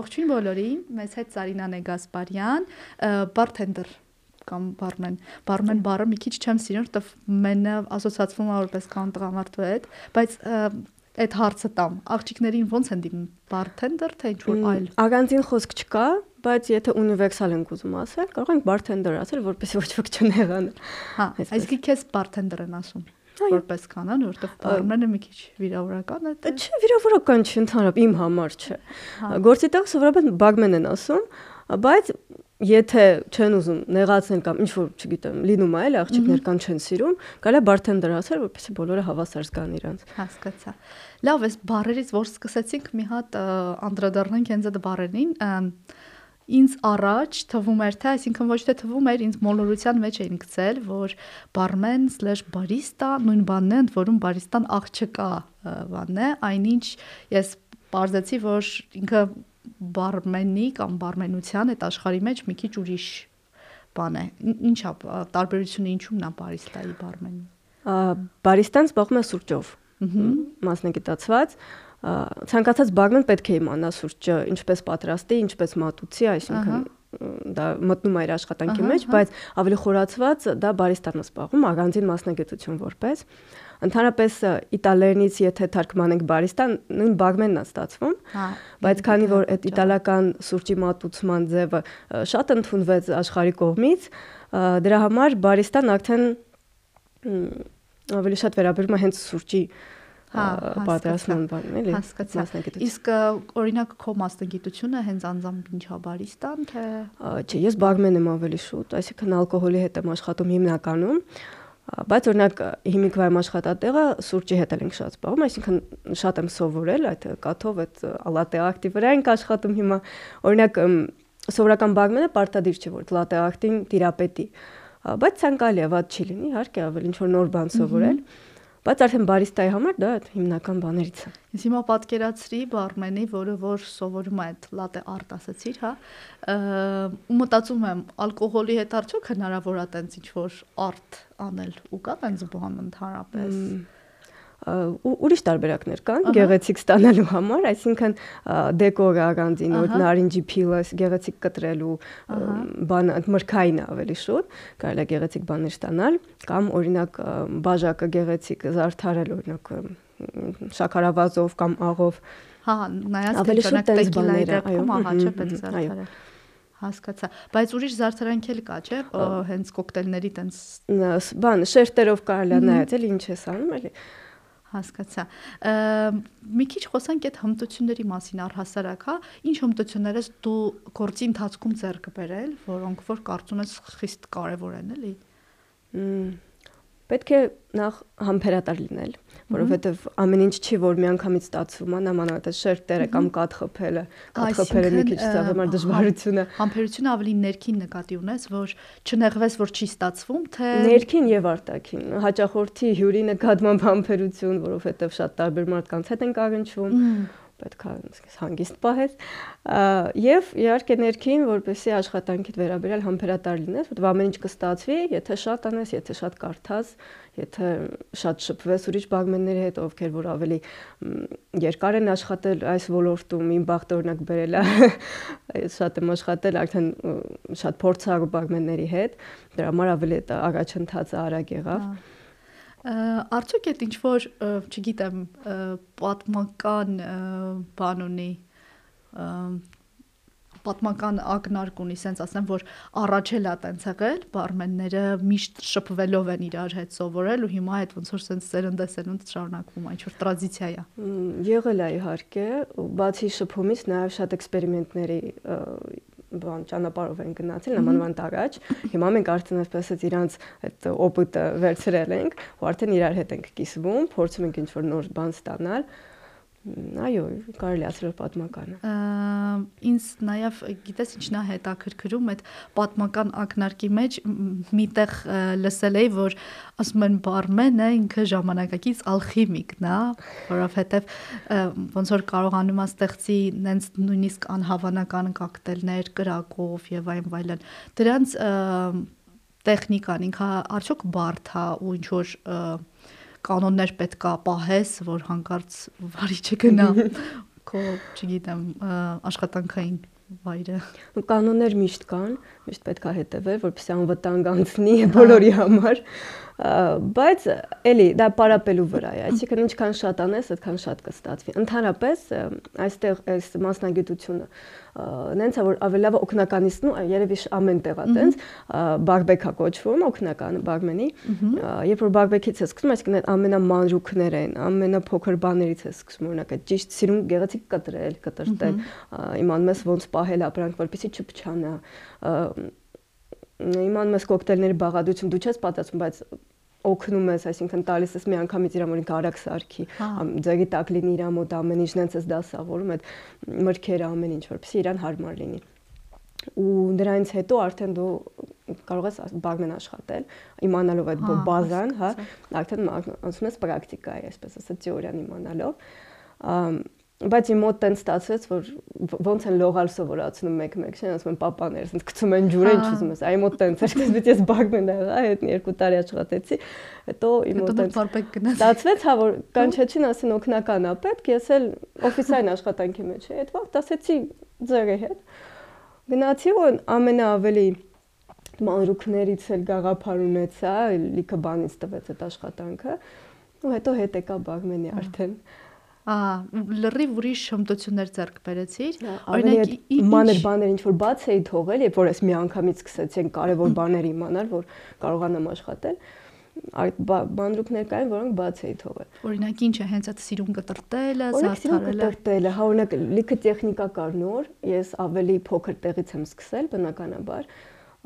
Ողջույն բոլորին, մեծ հետ Սարինան է Գասպարյան, բարթենդեր կամ բարմեն։ Բարմեն բառը մի քիչ չեմ սիրում, որտեվ մենը ասոցացվում է որպես կան տղամարդու հետ, բայց այդ հարցը տամ։ Աղջիկներին ոնց են դիմում բարթենդեր թե ինչ որ այլ։ Ագանտին խոսք չկա, բայց եթե ունիվերսալ ենք ուզում ասել, կարող ենք բարթենդեր ասել, որպեսզի ոչ ոք չնեղանա։ Հա, այսինքն քեզ բարթենդեր են ասում որպես կանոն, որովհետև բարմենը մի քիչ վիրավորական է։ Չէ, վիրավորական չի ընդհանրապես իմ համար չէ։ հա։ Գործի տակ սովորաբար բագմեն են ասում, բայց եթե չեն ուզում նեղացնել կամ ինչ որ, չգիտեմ, լինում է, այլ աղջիկներ կան չեն սիրում, կարելի է բարթենդեր ասել, որպեսզի բոլորը հավասար զգան իրանց։ Հասկացա։ Լավ, այս բարերից որ սկսեցինք մի հատ անդրադառնանք հենց այդ բարերին, ինձ առաջ թվում էր թե, այսինքն ոչ թե թվում էր, ինձ մոլորության մեջ էին գցել, որ բարմեն/բարիստա նույն բանն է, ընդ որում բարիստան աղջկա բանն է, այնինչ ես բարձեցի, որ ինքը բարմենի կամ բարմենության այդ աշխարհի մեջ մի քիչ ուրիշ բան է։ Ինչա տարբերությունը ինչու՞մն է բարիստայի բարմենի։ Բարիստան զբաղվում է սուրճով։ Մասնագիտացված ցանկացած բագմեն պետք է իմանա սուրճը ինչպես պատրաստի, ինչպես մատուցի, այսինքն դա մտնում է իր աշխատանքի մեջ, բայց ավելի խորացված դա բարիստան սպաղում, առանձին մասնագիտություն որպես ընդհանրապես իտալերենից եթե թարգմանենք բարիստան, նույն բագմենն է ստացվում, հա, բայց քանի որ այդ իտալական սուրճի մատուցման ձևը շատ ընդունվեց աշխարհի կողմից, դրա համար բարիստան արդեն ավելի շատ վերաբերում է հենց սուրճի պատրաստման բանն էլի հասկացա իսկ օրինակ քո մասնագիտությունը հենց անձամբ ինչա բարիստան թե չէ ես բարմեն եմ ավելի շուտ այսինքն ալկոհոլի հետ եմ աշխատում հիմնականում բայց օրինակ հիմիկվայմ աշխատատեղը սուրճի հետ ենք շատ զբաղվում, այսինքն շատ եմ սովորել այդ կաթով այդ լատե ակտի վրա ենք աշխատում հիմա։ Օրինակ սովորական բագմենը պարտադիր չէ որ լատե ակտին տիրապետի, բայց ցանկալի է, ված չի լինի, իհարկե ավելի ինչ որ նոր բան սովորել։ mm -hmm Բայց արդեն բարիստայի համար դա հիմնական բաներից է։ Ես հիմա պատկերացրի բարմենի, որը որ սովորում է այդ լատե արտ ասացիր, հա, ու մտածում եմ ալկոհոլի հետ արդյոք հնարավոր է տենց ինչ որ արտ անել ու կա տենց բան ընդհանրապես ուրիշ տարբերակներ կան գեղեցիկ ստանալու համար, այսինքն դեկորագանդին, որ նարինջի փիլը գեղեցիկ կտրելու բան մրգային ավելի շուտ, կարելի է գեղեցիկ բաներ ստանալ, կամ օրինակ բաժակը գեղեցիկ զարդարել օրինակ շաքարավազով կամ աղով Հա, նայած ավելի շուտ տեկիլայի դեպքում ահա չէ պետք զարդարել հասկացա բայց ուրիշ զարդարանք էլ կա չէ հենց կոկտեյլների տենց բան շերտերով կարելի է նայած էլ ինչ ես անում էլի Հասկացա։ Մի քիչ խոսանք այդ հմտությունների մասին առհասարակ, հա, ինչ հմտություններ ես դու գործի ընթացքում ձեռք բերել, որոնք որ կարծում ես խիստ կարևոր են, էլի։ Պետք է նախ համբերատար լինել, որովհետև ամեն ինչ չի որ միանգամից ստացվում, նամանավանդ շերտերը կամ կաթ խփելը, կաթ խփելը մի քիչ ծավալ դժվարությունը։ Համբերությունը ավելի ներքին նկատի ունես, որ չնեղվես, որ չի ստացվում, թե ներքին եւ արտաքին։ Հաճախորդի հյուրի նկատմամբ համբերություն, որովհետև շատ տարբեր մարդկանց հետ ենք առնչվում պետքա հանգիստ պահես եւ իհարկե ներքին որպեսի աշխատանքիդ վերաբերյալ համբերատար լինես, որտեղ ամեն ինչ կստացվի, եթե շատ անես, եթե շատ կարդաս, եթե շատ շփվես ուրիշ բագմենների հետ, ովքեր որ ավելի երկար են աշխատել այս ոլորտում, իմ բախտը օրինակ բերել է, շատ եմ աշխատել արդեն շատ փորձառու բագմենների հետ, դրա համար ավելի այդ առաջընթացը արագ եղավ։ Արդյոք այդ ինչ որ, չգիտեմ, պատմական բան ունի պատմական ակնարկ ունի, սենց ասեմ, որ առաջել է տենց եղել, բարմենները միշտ շփվելով են իրար հետ սովորել ու հիմա այդ ոնց որ սենց սերնդեսերունդ շարունակվում է, ինչ որ տրադիցիա է։ Եղել է իհարկե, բացի շփումից նաև շատ էքսպերիմենտների բան ճանապարհով են գնացել նամանավանդ առաջ։ Հիմա մենք արդեն այսպես ասած իրանց այդ օպիտը վերցրել ենք, ու արդեն իրար հետ ենք կիսվում, փորձում ենք ինչ-որ նոր բան ստանալ այո, կարելի ասել պատմական է։ Ինձ նաև գիտես ինչն է հետաքրքրում այդ պատմական ակնարկի մեջ միտեղ լսել էի, որ ասում են բարմենը ինքը ժամանակակից ալխիմիկն է, որովհետև ոնց որ կարողանում է ստեղծի նենց նույնիսկ անհավանական կոկտեյլներ կրակով եւ այլն այլն։ Դրանց տեխնիկան ինքը արդյոք բարդ է ու ինչ որ կանոններ պետքա պահես, որ հանկարծ վարի չգնա քո, չգիտեմ, աշխատանքային վայրը։ Կանոններ միշտ կան, միշտ պետք է հետևել, որպեսզի անվտանգ անցնի բոլորի համար բայց էլի դա պարապելու վրա է այսինքն ինչքան շատ անես այդքան շատ կստացվի ընդհանրապես այստեղ այս մասնագիտությունը նենց է որ ավելի լավ օգնականիստն ու երևի ամեն տեղ է տենց բարբեկա կոչվում օգնական բարմենի երբ որ բարբեկից է սկսում այսինքն այդ ամենամանրուքներն ամենափոքր բաներից է սկսում օրինակ այդ ճիշտ սիրուն գեղեցիկ կտրել կտրտել իմանում ես ոնց պահել ապրանք որպեսզի չփչանա իմանում ես կոկտեյլների բաղադրություն դու չես պատասխանում բայց օգնում ես, այսինքն տալիս ես մի անգամից իր մորին արագ սարքի, ձերի տակ լինի իր մոտ ամեն ինչ, նենց ես դասավորում այդ մրգերը ամեն ինչ, որպեսզի իրան հարմար լինի ու դրանից հետո արդեն դու կարող ես բարգմեն աշխատել, իմանալով այդ բազան, հա, արդեն ասում ես պրակտիկա է, այսպես ասած, թեորիան իմանալով բայց իմ մոտ տեն ստացվեց որ ոնց են լողալ սովորացնում մեկ-մեկ չեն ասում են papaներ ասենց գցում են ջուր են չուզում ես այ մոտ տեն ցերկես ես բագմեն եղա այդ երկու տարի աշխատեցի հետո իմ մոտ տեն ստացվեց հա որ կանչեցին ասեն օկնական է պետք ես էլ օֆիսային աշխատանքի մեջ էի այդ վաղ ասեցի ձերի հետ գնացի ու ամենաավելի մանրուքներից էլ գաղափար ունեցա լիքը բանից տվեց այդ աշխատանքը ու հետո հետ եկա բագմենի արդեն Ահա, լրիվ ուրիշ հմտություններ ձեռք բերեցիր։ Օրինակ, մանր բաներ ինչ որ բաց էի թողել, երբ որ ես մի անգամից սկսեցի կարևոր բաներ իմանալ, որ կարողանամ աշխատել այդ բանդրուկներ կային, որոնք բաց էի թողել։ Օրինակ ինչ է հենց այդ սիրուն կտրտելը, զարդարելը։ Կտրտելը, հա օրինակ լիքը տեխնիկա կար նոր, ես ավելի փոքր տեղից եմ սկսել բնականաբար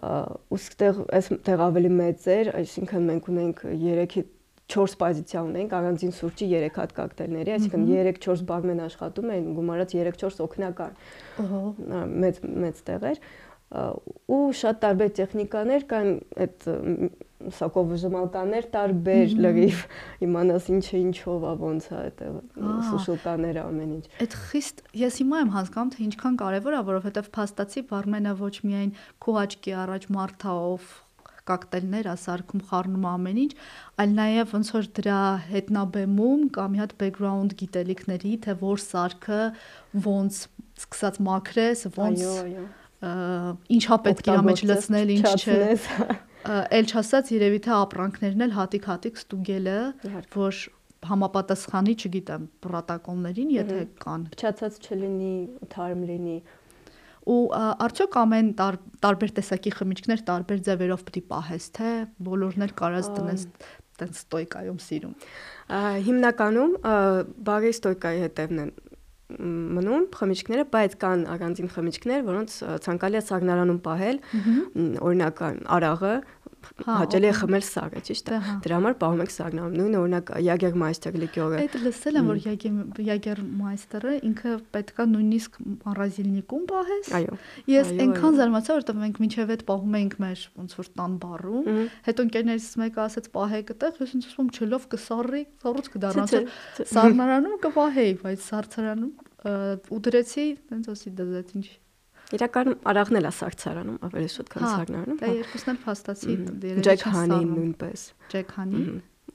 ու ստեղ այստեղ ավելի մեծ էր, այսինքն մենք ունենք 3-ի 4 պոզիցիա ունենք առանձին սուրճի 3 հատ կոկտեյլների, այսինքն 3-4 բարմեն աշխատում են, գումարած 3-4 օկնական։ Ահա։ Մեծ մեծ տեղեր ու շատ տարբեր տեխնիկաներ կան այդ սակովժմալկաներ տարբեր լրիվ իմանաս ինչը ինչով է ոնց է այդտեղ սուշուկաները ամեն ինչ այդ խիստ ես հիմա եմ հասկանում թե ինչքան կարևոր է որովհետև փաստացի բարմենը ոչ միայն քո աչքի առաջ մարթաով կոկտեյլներ, ասարկում խառնում ամեն ինչ, այլ նաև ոնց որ դրա հետնաբեմում կա մի հատ background գիտելիքների, թե որ սարքը ոնց սկսած մաքրես, ոնց ինչա պետք է մեջ լցնել, ինչ չէ էլ չասած երևի թե ապրանքներն էլ հատիկ-հատիկ ստուգելը, որ համապատասխանի, չգիտեմ, պրոտոկոլներին, եթե կան։ Փչացած չլինի, թարմ լինի, ու արդյոք ամեն տար, տարբեր տեսակի խմիչքներ տարբեր ձևերով պետք է պահես, թե բոլորն էլ կարած տնես տենց ստոյկայում սիրում։ Հիմնականում բարի ստոյկայի հետևն են մնում խմիչքները, բայց կան առանձին խմիչքներ, որոնց ցանկալի է սաղնարանում պահել, օրինակ արաղը, հաճելի է խմել սագը, ճիշտ է։ Դրա համար պահում ենք սագնամ։ Նույնը օրինակ Jagermeister լիկյորը։ Այդ լսել եմ, որ Jagermeister-ը ինքը պետքա նույնիսկ մառազիլնիկում պահես։ Այո։ Ես այնքան զարմացա, որովհետև մենք միջև այդ պահում էինք մեր ոնց որ տան բառում, հետո ընկերներից մեկը ասաց պահեք այդտեղ, ես ինձ ասում չլով կսառի, սառուց կդառնա։ Սառնարանում կպահեի, բայց սարցարանում ու դրեցի, տենց ասի դզեց ինչ Իրականում արաղն էլ է սարցարանում, ավելի շուտ քան սարնարանում։ Դա երկուսն էլ փաստացի Ջեք Հանին նույնպես։ Ջեք Հանին։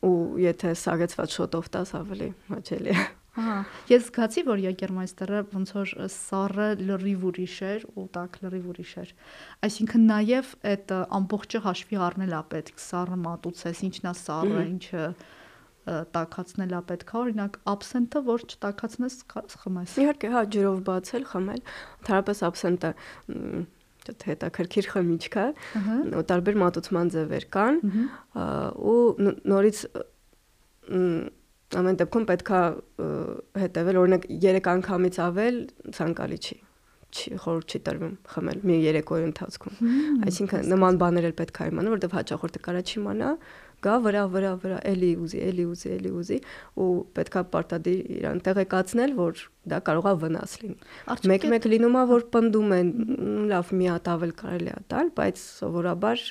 Ու եթե սարեցված շոտով տաս ավելի հաճելի է։ Ահա, ես զգացի, որ Յագերմայստերը ոնց որ սառը լրիվ ուրիշ էր ու տակ լրիվ ուրիշ էր։ Այսինքն նաև այդ ամբողջը հաշվի առնել է պետք, սառը մատուցես, ինչն է սառը, ինչը տակածնել է պետք է օրինակ absent-ը որ չտակածնես խմես իհարկե հա ջրով բացել խմել ընդհանրապես absent-ը հետաքրքիր խմիչք է ու տարբեր մատուցման ձևեր կան ու նորից ամեն դեպքում պետքա հետևել օրինակ 3 անգամից ավել ցանկալի չի չի խորհուրդ չի տրվում խմել մի երեկոյի ընթացքում այսինքն նման բաներ էլ պետք է իմանալ որովհետև հաճախորդը կարա չիմանա գա վրա վրա վրա էլի ուզի, էլի ուզի, էլի ուզի ու պետքա պարտադիր իրան տեղեկացնել, որ դա կարող է վնաս լինի։ Մեկ-մեկ լինում է, որ պնդում են, լավ, մի հատ ավել կարելի է տալ, բայց սովորաբար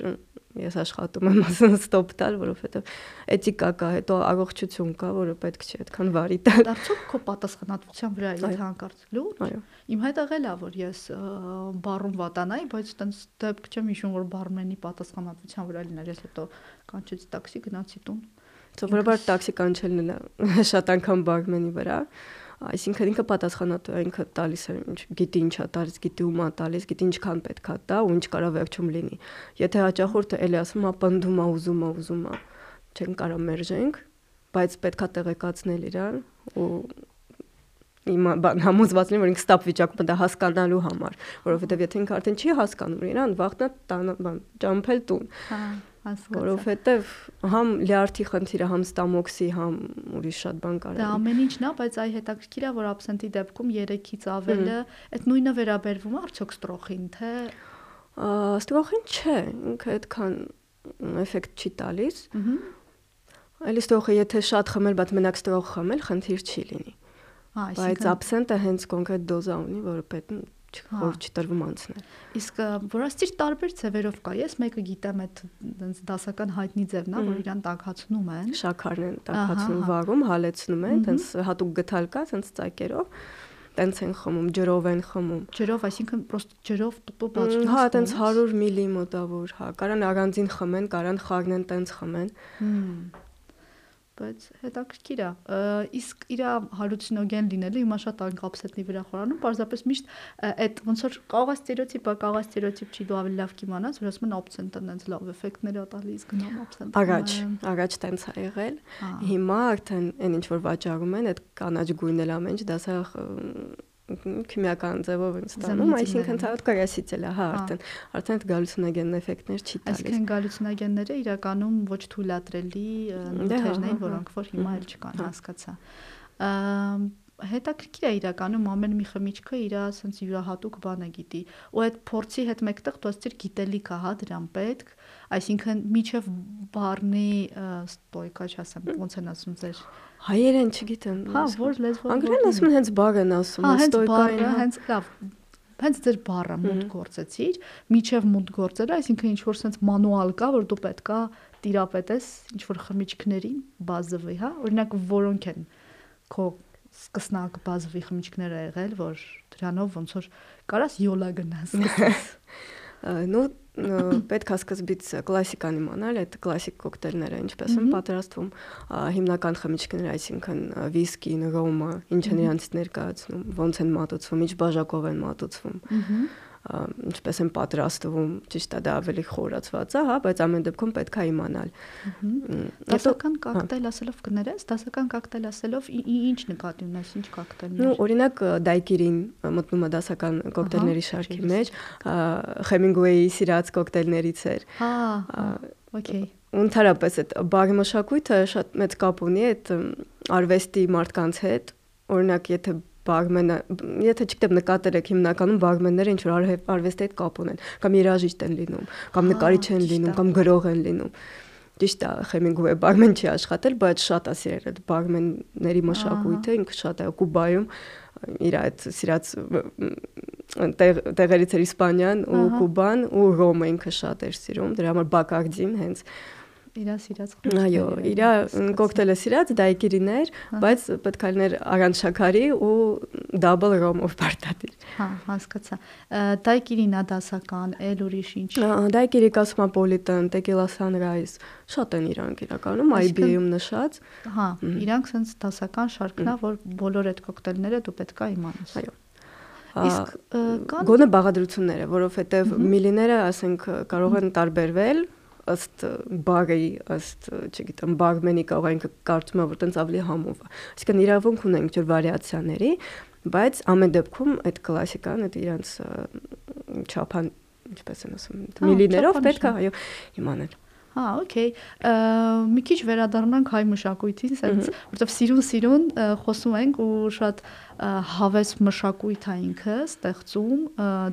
ես աշխատում եմ ասեն ստոպ տալ, որովհետև էթիկա կա, հետո առողջություն կա, որը պետք չէ այդքան վարի տալ։ Դարձוק քո պատասխանատվության վրա է եթե հանկարծ լուրջ։ Այո։ Իմ հետ եղել է, որ ես բարում վատանայի, բայց տենց դեպք չեմ հիշում, որ բարմենի պատասխանատվության վրա լիներ, ես հետո կանչեցի տաքսի գնացի տուն։ Սովորաբար տաքսի կանչելն է շատ անգամ բարմենի վրա Այսինքն ինքը պատասխանատու է, ինքը տալիս է, ինչ գիտի ինչա տալիս, գիտի ումա տալիս, գիտի ինչքան պետքա տա ու ինչ կարա վերջում լինի։ Եթե հաճախորդը էլի ասում է, պնդում է, ուզում է, ուզում է, չեն կարա մերժենք, բայց պետքա տեղեկացնել իրան ու իմ բան համոզված լինի որ ինքը ստապ վիճակում դա հասկանալու համար որովհետեւ եթե ինքը արդեն չի հասկանում իրան վախտնա տան բան ճամփել տուն հա հասկացա որովհետեւ համ լյարդի խնդիրը համ ստամոքսի համ ուրիշ շատ բան կարող դա ամեն ինչն է բայց այ հետաքրքիր է որ абսենտի դեպքում 3-ից ավելը այդ նույնը վերաբերվում է արդյոք ստրոխին թե ստրոխին չէ ինքը այդքան էֆեկտ չի տալիս Այլ ստոխը եթե շատ խմել, բայց մենակ ստոխ խմել, խնդիր չի լինի։ բայց absent-ը հենց կոնկրետ դոզա ունի, որը պետք է որ չտրվում անցնել։ Իսկ որաստիր տարբեր ձևերով կա։ Ես մեկը գիտեմ այդ այնց դասական հայտնի ձևն է, որ իրան տակացնում են։ Շաքարն են տակացնում, վարում, հալեցնում են, այնց հատուկ գթալ կա, այնց ծակերով տենց են խմում, ջրով են խմում։ Ջրով, այսինքն պրոստ ջրով բացում։ Հա, տենց 100 միլի մոտավոր, հա, կարան առանձին խմեն, կարան խառնեն տենց խմեն։ բայց հետաքրքիր է իսկ իր հալյուցինոգեն լինելը հիմա շատ անկապսետնի վրա խորանում պարզապես միշտ այդ ոնց որ կարող է ստերեոտիպը կարող է ստերեոտիպ չի դու ավելի լավ կիմանաս որ ասում են օպցենտը այնց լավ էֆեկտներ ա տալիս գնամ օպցենտ առաջ առաջ տենց ա եղել հիմա արդեն այն ինչ որ վաճառում են այդ կանաչ գույնել ամեն ինչ դա սա քիմիական ձևով են ստանում, այսինքն ցավոտ կարասից էլ է, հա, արդեն արդեն այդ գալյուցինոգեն էֆեկտներ չի տալիս։ Այսինքն գալյուցինոգենները իրականում ոչ թույլատրելի նյութերն են, որոնք որ հիմա էլ չկան, հասկացա հետաքրքիր է իրականում ամեն մի խմիչքը իր ասենց յուրահատուկ բանը գիտի ու այդ փորձի հետ մեկտեղ դու ասիր գիտելիք է հա դրան պետք այսինքն միջև բառնի ստոյկա չասեմ ոնց են ասում ձեր հայերեն չգիտեմ հա որ լեզվով անգլերեն ասում են հենց բառ են ասում ստոյկային հա հենց լավ հենց ձեր բառը մուտ գործեցիր, միջև մուտ գործելը, այսինքն ինչ որ sense մանուալ կա, որ դու պետքա տիրապետես ինչ որ խմիչքներին բազովի, հա, օրինակ որոնք են քո սկսնակ բազովի խմիչքներ ա եղել, որ դրանով ոնց որ կարաս յոլա գնաս։ Ну, պետք է սկզբից կլասիկան իմանալ, այդ կլասիկ կոկտեյլները ինչպես են պատրաստվում, հիմնական խմիչքները, այսինքն վիսկին, ռոմը, ինչ են իրանց ներկայացնում, ոնց են մատուցվում, ինչ բաժակով են մատուցվում ինչպես են պատրաստվում, ճիշտ է դա ավելի խորացված է, հա, բայց ամեն դեպքում պետք է իմանալ։ Դասական կոկտեյլ ասելով կներես, դասական կոկտեյլ ասելով ինչ նկատի ունես, ինչ կոկտեյլներ։ Ну, օրինակ դայկիրին մտնում է դասական կոկտեյլների շարքի մեջ, Hemingway-ի սիրած կոկտեյլներից էր։ Հա, օքեյ ընդհանրապես այդ բարի մշակույթը շատ մեծ կապ ունի այդ արվեստի մարդկանց հետ օրինակ եթե բարմենը, եթե չգիտեմ նկատել եք հիմնականում բարմենները ինչ որ արվեստի հետ կապ ունեն, կամ երաժիշտ են լինում, կամ նկարիչ են լինում, կամ գրող են լինում ճիշտ է Հեմինգուեյ բարմեն չի աշխատել, բայց շատ է սիրել այդ բարմենների մշակույթը, ինքը շատ է Կուբայում իր այդ սիրած տեղերից էր Իսպանիան ու Կուբան ու Ռոմը ինքը շատ էր սիրում, դրա համար Բակարդին հենց Իրա սիրած խմիչքներ։ Այո, իրա կոկտեյլը սիրած դայկիրիներ, բայց պետք է լիներ առանց շաքարի ու double rum-ով պարտադիր։ Հա, հասկացա։ Դայկիրինա դասական, էլ ուրիշ ինչ։ Դայկիրի Cosmopolitan, Tequila Sunrise, շատ են իրանք իրականում IB-ում նշած։ Հա, իրանք sense դասական շարքն է, որ բոլոր այդ կոկտեյլները դու պետք է իմանաս։ Այո իսկ կան գոնե բաղադրությունները, որովհետև միլիները, ասենք, կարող են տարբերվել ըստ բարի, ըստ, չգիտեմ, բարմենի կարող ինքը կարծում է, որ տենց ավելի համով է։ Այսինքն իրավունք ունենք ջուր վարիացիաների, բայց ամեն դեպքում այդ կլասիկան, այդ իրանց չափան, ինչպես են ասում, միլիներով պետք է, այո, իմանալ։ Հա, օքեյ։ Մի քիչ վերադառնանք հայ մշակույթին, ասած, որովհետև սիրուն-սիրուն խոսում ենք ու շատ հավես մշակույթ է ինքը ստեղծում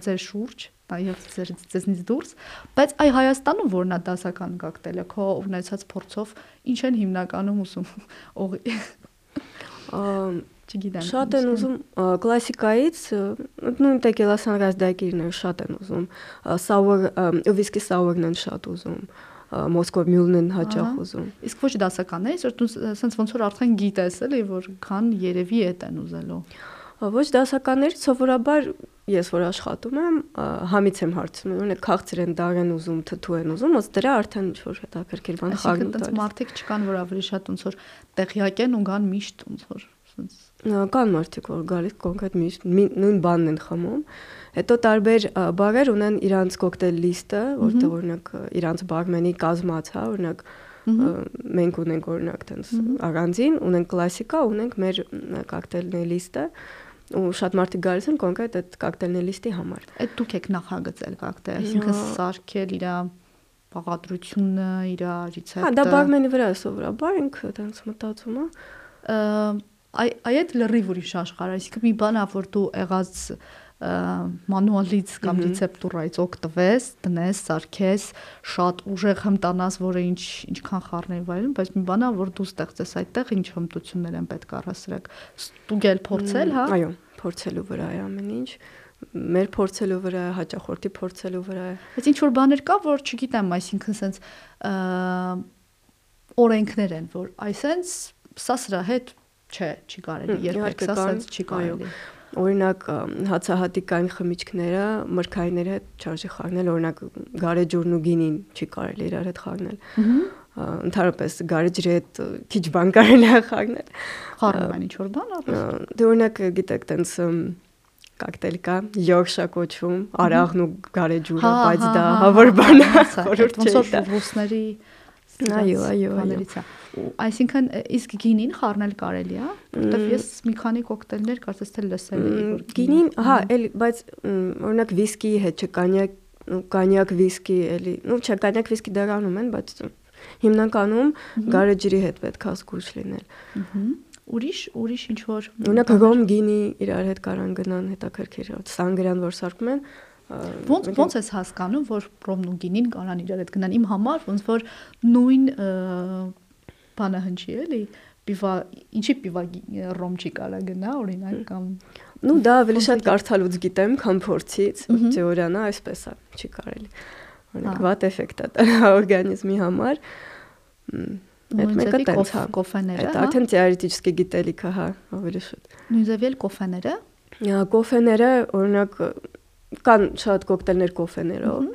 ձեր շուրջ նաև ձեր ձեզնից դուրս, բայց այ Հայաստանում որն է դասական կոկտեյլը քո ունեցած փորձով ինչ են հիմնականում ուզում օղի չգիտեմ շատ են ուզում կլասիկայից նույն տեկիլա սանրազ դակիրներ շատ են ուզում sour whisky sour-ն են շատ ուզում Մոսկով մյուլն են հաճախ ուզում։ Իսկ ոչ դասականներից, որ դու սենց ոնց որ արդեն գիտես էլի, որ քան երևի է տեն ուզելու։ Ոչ դասականներից սովորաբար ես որ աշխատում եմ, համից եմ հարցնում, ունի քաղցր են դար են ուզում, թթու են ուզում, ոնց դրա արդեն ինչ որ հետաքրքիր բան խաղն տալիս։ Այսինքն մարդիկ չկան, որ ավելի շատ ոնց որ տեղյակ են ու գան միշտ ոնց որ Սենց կան մարդիկ, որ գալիս կոնկրետ միշտ նույն բանն են խմում։ Հետո տարբեր բարեր ունեն իրանց կոկտեյլ լիստը, որտեղ օրինակ իրանց բարմենի կազմած, հա, օրինակ մենք ունենք օրինակ տենց առանձին, ունենք կլասիկա, ունենք մեր կոկտեյլների լիստը ու շատ մարդիկ գալիս են կոնկրետ այդ կոկտեյլների լիստի համար։ Այդ դուք եք նախագծել կոկտեյլ, այսինքն սարքել իր բաղադրությունը, իր ռեցեպտը։ Հա, դա բարմենի վրա է սովորաբար ինքը տենց մտածում է։ Այ այդ լրիվ ուրիշ աշխարհ, այսինքն մի բան է, որ դու եղած մանուալից կամ ռեցեպտուրայից օգտվես, տնես, սարքես, շատ ուժեղ հմտանաս, որը ինչ ինչքան խառնել վայելում, բայց մի բան է, որ դու ստեղծես այդտեղ ինչ հմտություններ են պետք առասրակ։ Ստուգել, փորձել, հա։ Այո, փորձելու վրա է ամեն ինչ մեր փորձելու վրա է, հաճախորդի փորձելու վրա է։ Բայց ինչ որ բաներ կա, որ չգիտեմ, այսինքն sense օրենքներ են, որ այսենց սա սրա հետ չէ, չի կարելի երբեք սա sense չի կարելի։ Օրինակ հացահատիկային խմիչքները մրգայինների հետ չարժի խառնել, օրինակ գարեջուրն ու գինին չի կարելի իրար հետ խառնել։ Ընդհանրապես գարեջրի հետ քիչ բան կարելի է խառնել։ Խառնում են ինչ որ բան, դե օրինակ գիտեք, տենց կոկտեյլ կա, յորշա կոչվում, արաղն ու գարեջուրը, բայց դա հավոր բան է, խորհուրդ չէ։ Ոնց որ ռուսների Այո, այո, այո։ Այսինքն իսկ գինին խառնել կարելի է, որտեվ ես մի քանի կոկտեյլներ կարծես թե լսել էի, որ գինին, հա, էլի, բայց օրինակ վիսկիի հետ չկանյակ, կանյակ վիսկի էլի, ну, չէ, կանյակ վիսկի դարանում են, բայց հիմնականում գարեջրի հետ պետք է զգուշ լինել։ Ուրիշ, ուրիշ ինչ որ Օրինակ ռոմ գինի իրար հետ կարան գնան հետաքրքիր, սանգրան որ սարքում են, Ոնց ոնց ես հասկանում, որ պրոմն ու գինին կարան իրար հետ գնան։ Իմ համար ոնց որ նույն բանը հնչի էլի պիվա ինչի պիվա ռոմ չի կարա գնա օրինակ կամ Ну դա ավելի շատ կարդալուց գիտեմ, քան փորձից, թեորիանա այսպես է, չի կարելի։ Օրինակ հա։ վատ էֆեկտ է տալա օրգանիզմի համար։ Այդ մեկը տենց է։ հա։ Կոֆեները։ Այդ հա։ արդեն թեորետիկի գիտելիքը հա, ավելի շատ։ Նույնիսկ էլ կոֆեները։ Կոֆեները օրինակ կան շատ կոկտեյլներ կոֆեներով,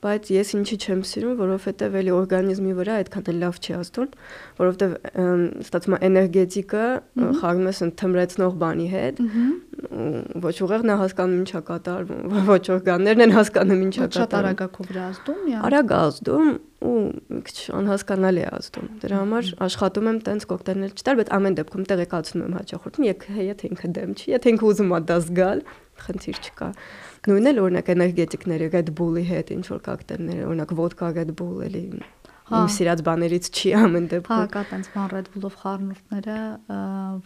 բայց ես ինչի չեմ սիրում, որովհետև էլի օրգանիզմի վրա այդքան էլ լավ չի ազդում, որովհետև ստացվում է էներգետիկը խառնում ես ընդմրեցնող բանի հետ, ոչ ուղեղ նա հասկանում ինչա կատարվում, ոչ օրգաններն են հասկանում ինչա կատարվում։ Շատ արագ քո վրա ազդում, իա։ Արագ ազդում ու քիչ անհասկանալի է ազդում։ Դրա համար աշխատում եմ տենց կոկտեյլներ չտալ, բայց ամեն դեպքում տեղեկացնում եմ հաճախորդին, եթե ինքը դեմ չի, եթե ինքը ուզում է դա զգալ, խնդիր չկա։ Նույնն էլ օրինակ էներգետիկները Red Bull-ի հետ ինչ որ կոկտեյլները, օրինակ ոդկա Red Bull էլի իմ սիրած բաներից չի ամեն դեպքում։ Հա, կա տենց բան Red Bull-ով խառնուրդները,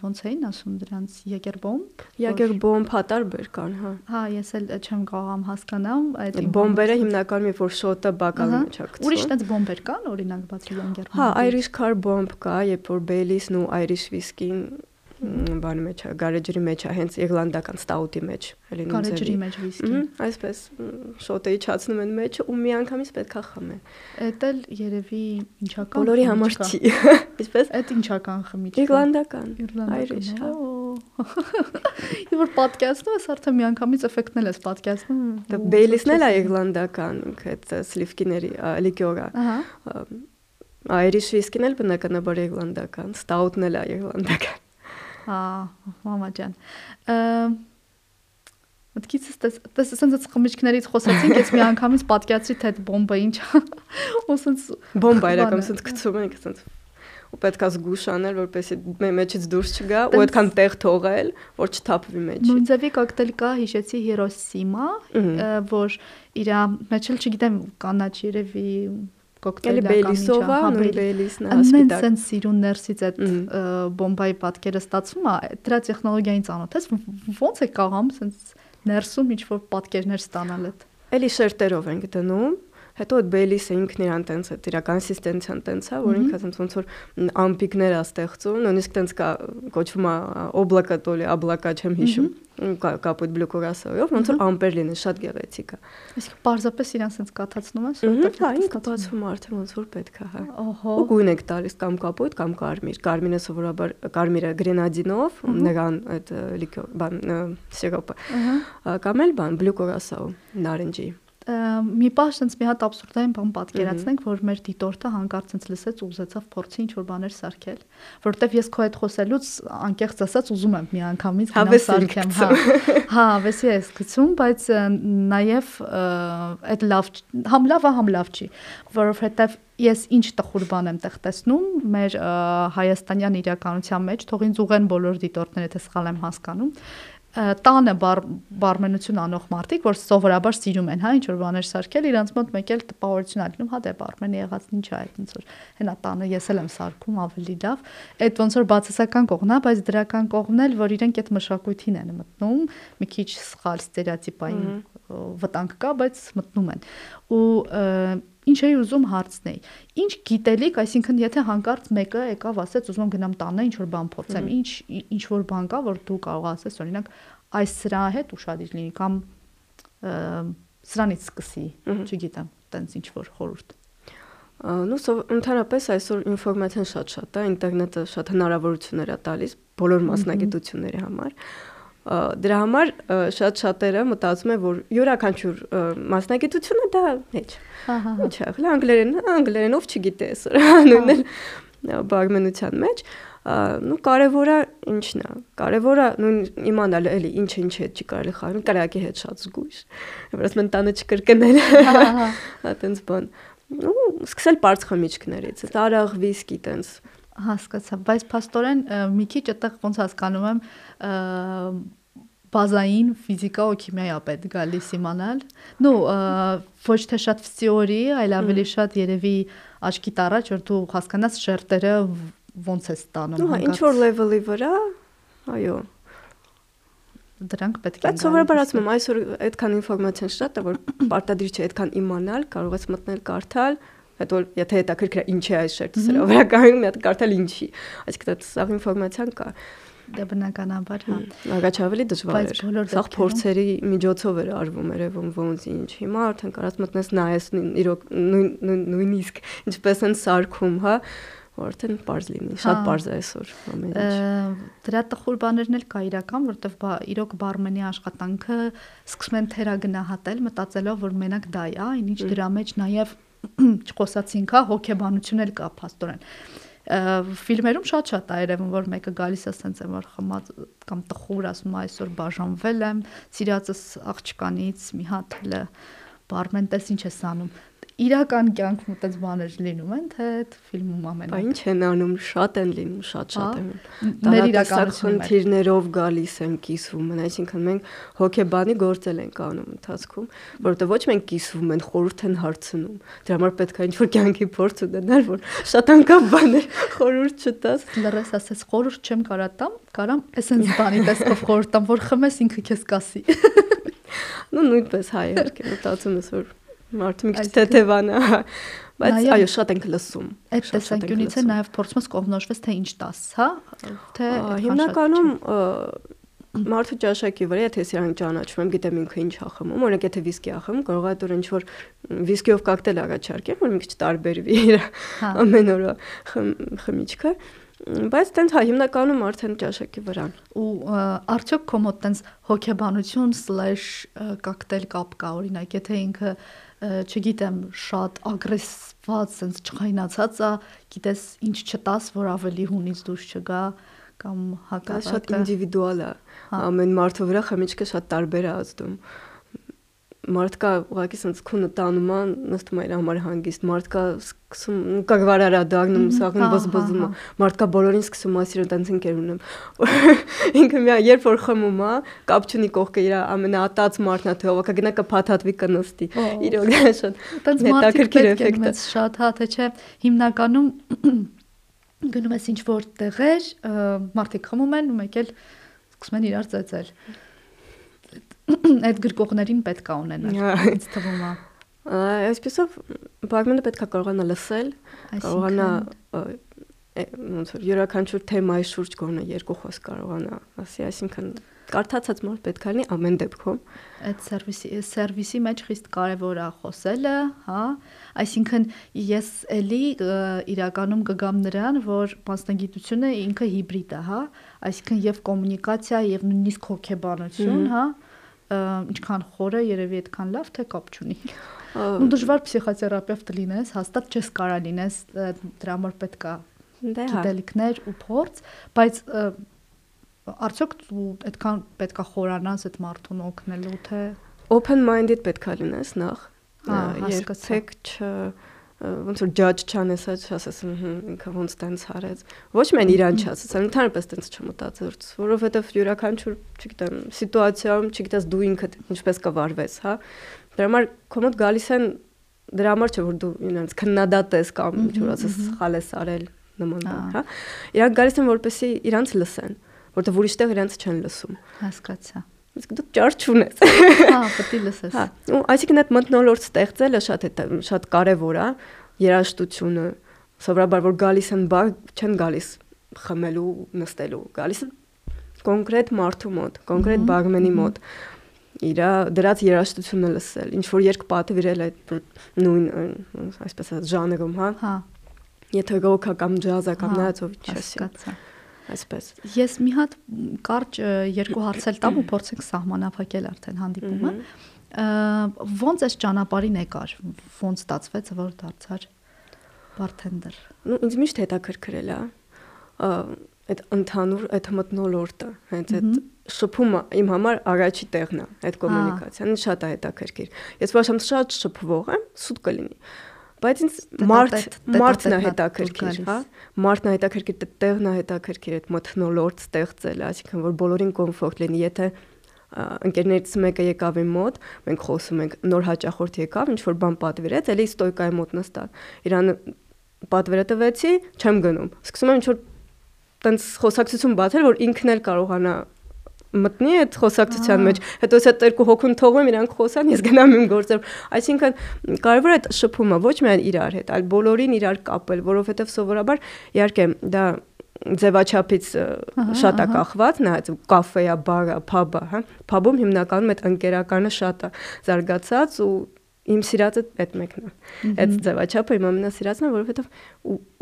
ոնց էին ասում դրանց Jagerbomb։ Jagerbomb հատարբեր կան, հա։ Հա, ես էլ չեմ կարողam հասկանամ այդ բոմբերը հիմնականում որ շոտը բակալի մեջ է գցվում։ Ուրիշ տենց բոմբեր կան, օրինակ բացի Jagerbomb։ Հա, Irish Car Bomb կա, երբ որ Baileys-ն ու Irish Whiskey-ն բանի մեջ գարեջրի մեջ հենց իռլանդական ստաուտի մեջ, էլի նույն Գարեջրի մեջ վիսկի։ Այսպես շոտը իջացնում են մեջը ու միանգամից պետք է խմեն։ Էդ էլ երևի ինչական բոլորի համար չի։ Այսպես Էդ ինչական խմիչք։ Իռլանդական։ Իռլանդական։ Եվ որ պատկասնում ես արդեն միանգամից էֆեկտնել ես պատկասնում։ Դա Բեյլիսն էլ է իռլանդական, այդ սլիվկիների լիկյորը։ Ահա Irish whiskey-ն էլ բնականաբար իռլանդական, stout-ն էլ է իռլանդական։ Հա, մամա ջան։ Մտքից էս դες ասենց խմիչքներից խոսացինք, ես մի անգամից պատկացրի թե այդ բոմբը ինչ է։ Ու ասենց բոմբա իրական ասենց գցում ենք ասենց ու պետք է զգուշ անել, որպեսզի մեջից դուրս չգա ու այդքան տեղ թողել, որ չթափվի մեջը։ Նույն ձևի կոկտեյլ կա, հիշեցի Հիրոսիմա, որ իր մեջ էլ չգիտեմ կանաչ երևի կոկտեյլը Բելիսովա, նույն Բելիսն է հոսպիտալ։ Անեն սիրուն ներսից այդ բոմբայի պատկերը ստացվում է, դրա տեխնոլոգիային ծանոթ ես, ոնց է կարողam սենց ներսում ինչ որ պատկերներ ստանալ այդ։ Էլի շերտերով ենք դնում, Հետո այդ Բեյլիսը ինքն իրան տենց է, իր կոնսիստենցիան տենց է, որ ինքը տենց ոնց որ ամպիկներ է ստեղծում, նույնիսկ տենց կա կոչվում է օբլակա տոլի, աբլակա չեմ հիշում, կապույտ բլուկորասով, ոնց որ ամպեր լինի, շատ գեղեցիկ է։ Իսկ պարզապես իրան տենց կաթացնում ես, որտեղ հա, ինքը կաթացվում արդեն ոնց որ պետք է, հա։ Ահա։ Ու գույն եք տալիս կամ կապույտ կամ կարմիր։ Կարմիրը սովորաբար կարմիրը գրենադինով, նրան այդ լիկյոր, բան, սիրոպը։ Կամ էլ բան բլուկորասով, նարնջի մի պահ sense մի հատ абսուրդային բան պատկերացնենք, որ մեր դիտորդը հանկարծ sense լսեց ու ուզեցավ փորձի ինչ որ բաներ սարքել, որովհետև ես քո հետ խոսելուց անկեղծ ասած ուզում եմ մի անգամից գնալ սարքեմ, հա։ Հա, վեսի ես գցում, բայց նաև այդ լավ համ լավ է, համ լավ չի, որովհետև ես ինչ տխուր բան եմ տեղ տեսնում մեր հայաստանյան իրականության մեջ, թող ինձ ուղեն բոլոր դիտորդները, թե սխալ եմ հասկանում տանը բար, բարմենություն անող մարդիկ, որ սովորաբար սիրում են, հա, ինչ որ բաներ սարքել, իրանց մոտ մեկ էլ տպավորություն ա լինում, հա, դե բարմենը եղած ինչ է այդ, ոնց որ հենա տանը ես էլ եմ սարքում ավելի լավ։ Այդ ոնց որ բացասական կողմն է, բայց դրական կողմն էլ, որ իրենք այդ մշակույթին են մտնում, մի քիչ սխալ ստերեոտիպային վտանգ կա, բայց մտնում են։ Ու ինչ էի ուզում հարցնել։ Ինչ գիտելիք, այսինքն եթե հանկարծ մեկը եկավ ասեց ուզում գնամ տանը ինչ որ բան փորձեմ, ինչ ինչ որ բան կա, որ դու կարող ասես, օրինակ, այս սրա հետ ուշադիր լինի կամ սրանից սկսի, չգիտեմ, տենց ինչ որ խորհուրդ նու ընդհանրապես այսօր ինֆորմացիան շատ-շատ է, ինտերնետը շատ հնարավորություններ է տալիս բոլոր մասնագիտությունների համար դրա համար շատ շատերը մտածում են որ յուրաքանչյուր մասնագիտությունը դա հեչ Ահա։ Ինչ է, հələ անգլերեն, անգլերենով չգիտե նույնն էլ բարմենության մեջ նու կարևորը ինչն է կարևորը նույն իմանալ էլի ինչը ինչ հետ չի կարելի խաղալ կրակի հետ շատ զգույշ որպես մեն տանը չկրկնել հա տենց բան ու սկսել բարձ խմիչքներից տարաղ վիսկի տենց Հասկացա, բայց փաստորեն մի քիչ այդտեղ ոնց հասկանում եմ բազային ֆիզիկա ու քիմիայի ապետ գալիս իմանալ։ Նու ոչ թե շատ ֆիզիորի, այլ ավելի շատ երևի աչքիդ առաջ որ դու հասկանաս շերտերը ոնց է ստանում։ Հա, ինչ որ level-ի վրա, այո դրանք պետք է Բայց սովորաբար ասում եմ, այսօր այդքան ինֆորմացիան շատ է, որ պարտադիր չէ այդքան իմանալ, կարող ես մտնել, կարդալ, հետո եթե հետաքրքիր ինչ է այս շերտը, սրա վրա կարող մի հատ կարդալ ինչի։ Այսինքն դա սաղ ինֆորմացիան կա։ Դա բնականաբար, հա։ Ագաչ ավելի դժվար էր։ Սաղ փորձերի միջոցով էր արվում, երևում ոնց ինչ։ Հիմա արդեն կարած մտնես նայես իրոք նույն նույնիսկ ինչպես են սարքում, հա արդեն པարզ լինի, շատ հա։ པարզ է այսօր ամեն ինչ։ Դրա տխուր բաներն էլ կա իրական, բա իրոք բարմենի աշխատանքը սկսում են թերագնահատել, մտածելով, որ մենակ դա է, այնինչ դրա մեջ նաև չխոսացինք, հա, հոգեբանություն էլ կա փաստորեն ֆիլմերում շատ-շատ է երևում, որ մեկը գալիս է ասենց է որ խմած կամ տխուր ասում այսօր բաժանվել եմ սիրածս աղջկանից մի հատ հələ բարմեն տես ինչ ես անում իրական կյանքում այդպես բաներ լինում են, թե այդ ֆիլմում ամենը։ Բա ինչ են անում, շատ են լինում, շատ-շատ են։ Մեր իրականությունում խնդիրներով գալիս են կիսվում այսինքն մենք հոգեբանի գործել ենք անում ընթացքում, որովհետև ոչ մենք կիսվում են, խորհուրդ են հարցնում։ Դրա համար պետք է ինչ-որ կյանքի փորձ ունենալ, որ շատ անգամ բաներ խորհուրդ չտաս։ Լրես ասես խորհուրդ չեմ կարա տամ, կարամ էսենց բանի տեսքով խորհուրդ տամ, որ խմես ինքը քեզ կասի։ Ну նույնպես հայ իհարկե մտածում ես որ Մարդը մի քիչ թեթևանա, բայց այո, շատ ենք լսում։ Այդ տեսանկյունից է նաև փորձում ես կողնոշվես թե ինչ տաս, հա? Թե հիմնականում մարդու ճաշակի վրա, եթե սրանք ճանաչում եմ, գիտեմ ինքը ինչ ա խմում, օրինակ եթե վիսկի ա խմում, կարող է դուր ինչ որ վիսկիով կոկտեյլ առաջարկեմ, որ մի քիչ տարբերվի իր հա։ ամեն օրը խմիչքը բայց տենց հա հիմնականում արդեն ճաշակի վրան ու արդյոք քո մոտ տենց հոգեբանություն/կոկտեյլ կապ կա օրինակ եթե ինքը չգիտեմ, շատ ագրեսիվված, sense չխայնացած է, գիտես ինչ չտաս, որ ավելի հունից դուրս չգա կամ հակառակը։ Շատ ինդիվիդուալ է։ հա։ Ամեն մարդու վրա խմիչքը շատ տարբեր է ազդում մարդկա ուղղակի sense քունը տանում է նստում է իր համար հանգիստ մարդկա սկսում կագվարարա դառնում սաղն բզբզում է մարդկա բոլորին սկսում է սիրուն տենց ընկեր ունեմ ինքը մի երբ որ խմում է կապ չունի կողքը իր ամենաատած մարդն է թե ով կգնա կփաթաթվի կնստի իրոք շատ տենց հետաքրքիր էֆեկտ է շատ հա թե չէ հիմնականում գնում ես ինչ որ տեղեր մարդիկ խմում են ու մեկ էլ սկսում են իրար ծեծել այդ գրկողներին պետք է ունենալ ինձ թվում է այսպեսով բարգմանը պետք է կարողանա լսել կարողանա ոնց որ յուրաքանչյուր թեմայի շուրջ գոնե երկու խոսք կարողանա ասի այսինքն կարդացած մարդ պետք է լինի ամեն դեպքում այդ սերվիսի սերվիսի մեջ խիստ կարևոր է խոսելը, հա, այսինքն ես էլի իրականում կգամ նրան, որ մասնագիտությունը ինքը հիբրիդ է, հա, այսինքն եւ կոմունիկացիա եւ նույնիսկ հոգեբանություն, հա, ինչքան խորը երևի այդքան լավ թե կապ չունի։ ու դժվար պսիխոթերապևտ լինես, հաստատ չես կարա լինես, դրա համար պետքա դե հա գիտելիքներ ու փորձ, բայց արդյոք այդքան պետքա խորանաս այդ մարդուն օգնելու թե open minded պետքա լինես նախ հա հասկացա չ ոնց որ judge չանես, չասես, ինքը ոնց տենց արեց։ Ոչ միայն իրան չասես, այլ ընդհանրապես տենց չմտածորց, որովհետև յուրաքանչյուր, չգիտեմ, սիտուացիայում, չգիտես դու ինքդ ինչպես կվարվես, հա։ Դրա համար կոմոդ գալիս են դրա համար չէ որ դու ինձ քննադատ ես կամ ինչ որ ասես սխալ ես արել նման բան, հա։ Իրանք գալիս են որպեսի իրանց լսեն, որտեղ ուրիշտեղ իրանց չեն լսում։ Հասկացա իսկ դու ճար չունես։ Հա, պետք է լսես։ Հա, ու այսինքն այդ մտնոլորտ ստեղծելը շատ է շատ կարևոր է, երաժշտությունը սովորաբար որ գալիս են բա չեն գալիս խմելու, նստելու, գալիս են կոնկրետ մարդու մոտ, կոնկրետ բարգմենի մոտ իրա դրած երաժշտությունը լսել, ինչ որ երկ պատվիրել այդ նույն այսպես ասած ժանրում, հա։ Հա։ Եթե ռոքա կամ ջազա կամ նայածով չես։ Հասկացա այսպես։ Ես մի հատ կարճ երկու հարցել տամ ու փորձենք սահմանափակել արդեն հանդիպումը։ Ոնց էս ճանապարհին եկար, ոնց ստացվեց, որ դարձար բարթենդեր։ Ну ինձ միշտ հետաքրքրել է այդ ընդհանուր այդ մտնոլորտը, հենց այդ շփումը իմ համար առաջի տեղն է, այդ կոմունիկացիան շատ է հետաքրքիր։ Ես ոչ շատ շփվող եմ, սուտ կլինի բայց ինձ մարդ մարդն է հետաքրքիր, հա։ Մարդն է հետաքրքիր, տեղն է հետաքրքիր այդ մթնոլորտ ստեղծել, այսինքն որ բոլորին կոմֆորտ լինի, եթե ընկերներից մեկը եկավ իմ մոտ, մենք խոսում ենք, նոր հաճախորդ եկավ, ինչ որ բան պատվիրեց, էլի ստոյկայի մոտ նստավ։ Իրան պատվերը տվեցի, չեմ գնում։ Սկսում եմ ինչ որ տենց խոսակցություն բացել, որ ինքն էլ կարողանա մտնի այդ խոսակցության մեջ, հետո ես այդ երկու հոգուն թողում իրանք խոսան, ես գնամ իմ գործով։ Այսինքն կարևոր է այդ շփումը ոչ միայն իրար հետ, այլ բոլորին իրար կապել, որովհետև սովորաբար իհարկե դա ձևաչափից շատ է կախված, նայած կաֆեա, բարա, փաբա, հա։ Փաբում հիմնականում այդ ընկերականը շատ է զարգացած ու իմ սիրածը այդ մեկն է։ Այդ ձևաչափը իմ ամենասիրածն է, որովհետև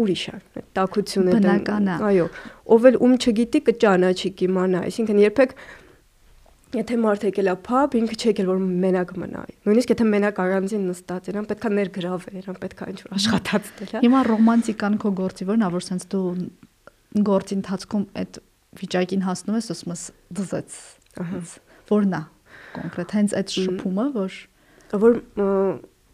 ուրիշ է։ Տակությունը բնական է։ Այո, ով էլ ում չգիտի կճանաչի, կիմանա, այսինքն երբեք Եթե մարդ եկել է փաբ, ինքը չի եկել որ մենակ մնա։ Նույնիսկ եթե մենակ առանձին նստած իրան պետքա ներգրավել, իրան պետքա ինչ-որ աշխատած դել, հա։ Հիմա ռոմանտիկան քո գործի որն է, որ sense դու գործի ընթացքում այդ վիճակին հասնում ես, ասում ես դզեց։ Ահա։ Որն է կոնկրետ հենց այդ շփումը, որ որ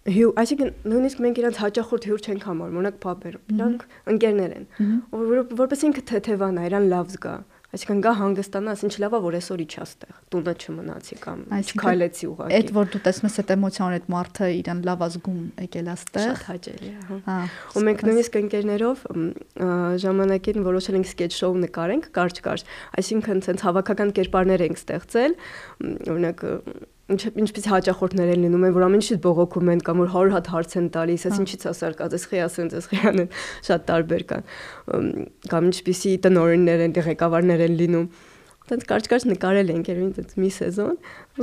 հյու, այսինքն նույնիսկ մենք իրանց հաճախորդ հյուր չենք համարում, օրինակ փապեր, իրանք ընկերներ են, որ որպես ինքը թեթևանա, իրան լավ զգա։ Այսինքն գա հանգստանաս, ինչ լավա որ այսօր իջա ստեղ, տունը չմնացի կամ չքայլեցի ուղղակի։ Այդ որ դու տեսնես այդ էմոցիան, այդ մարդը իրան լավ ազգում եկել աստեղ։ Շատ հաճելի է, հա։ Ու մենք նույնիսկ ընկերներով ժամանակին որոշել ենք սկեթչ շոու նկարենք, կարճ-կարճ, այսինքն ցենց հավաքական կերպարներ ենք ստեղծել, օրինակ ինչ ինչպես հաճախորդներ են լինում են, որ ամեն ինչից բողոքում են կամ որ 100 հատ հարց են տալիս, այս ինչից է սարկած, այս խիասենց, այս խիան են, շատ տարբեր կան։ Կամ ինչպիսի տնօրեններ են, ղեկավարներ են լինում։ Տենց կարճ-կարճ նկարել ենք երևի տենց մի սեզոն,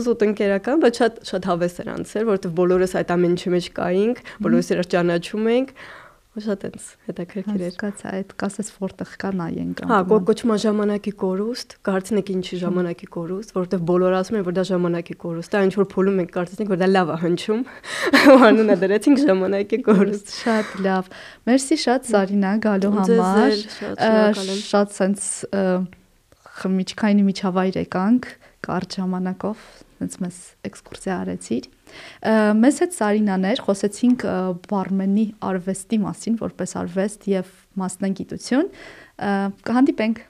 զուտ ընկերական, բայց շատ շատ հավես էր անցել, որովհետև բոլորս այդ ամեն ինչի մեջ կայինք, բոլորս իրար ճանաչում ենք, շատ էս հետաքրքիր էր։ Հասկացա, այդ կասես որտեղ կա նայենք։ Հա, կոկոչմա ժամանակի կորուստ, կարծնեք ինչի ժամանակի կորուստ, որովհետև բոլորը ասում են, որ դա ժամանակի կորուստ է, ինչ որ փոլում ենք կարծեցինք, որ դա լավ է հնչում։ Անունը դրեցինք ժամանակի կորուստ։ Շատ լավ։ Մերսի շատ Սարինա գալու համար։ Շատ sense խմիչքային միջավայր եկանք կարճ ժամանակով, sense մեզ էքսկուրսիա արեցիր։ Մեզ հետ Սարինաներ խոսեցինք բարմենի արվեստի մասին, որպես արվեստ եւ մասնագիտություն։ Կհանդիպենք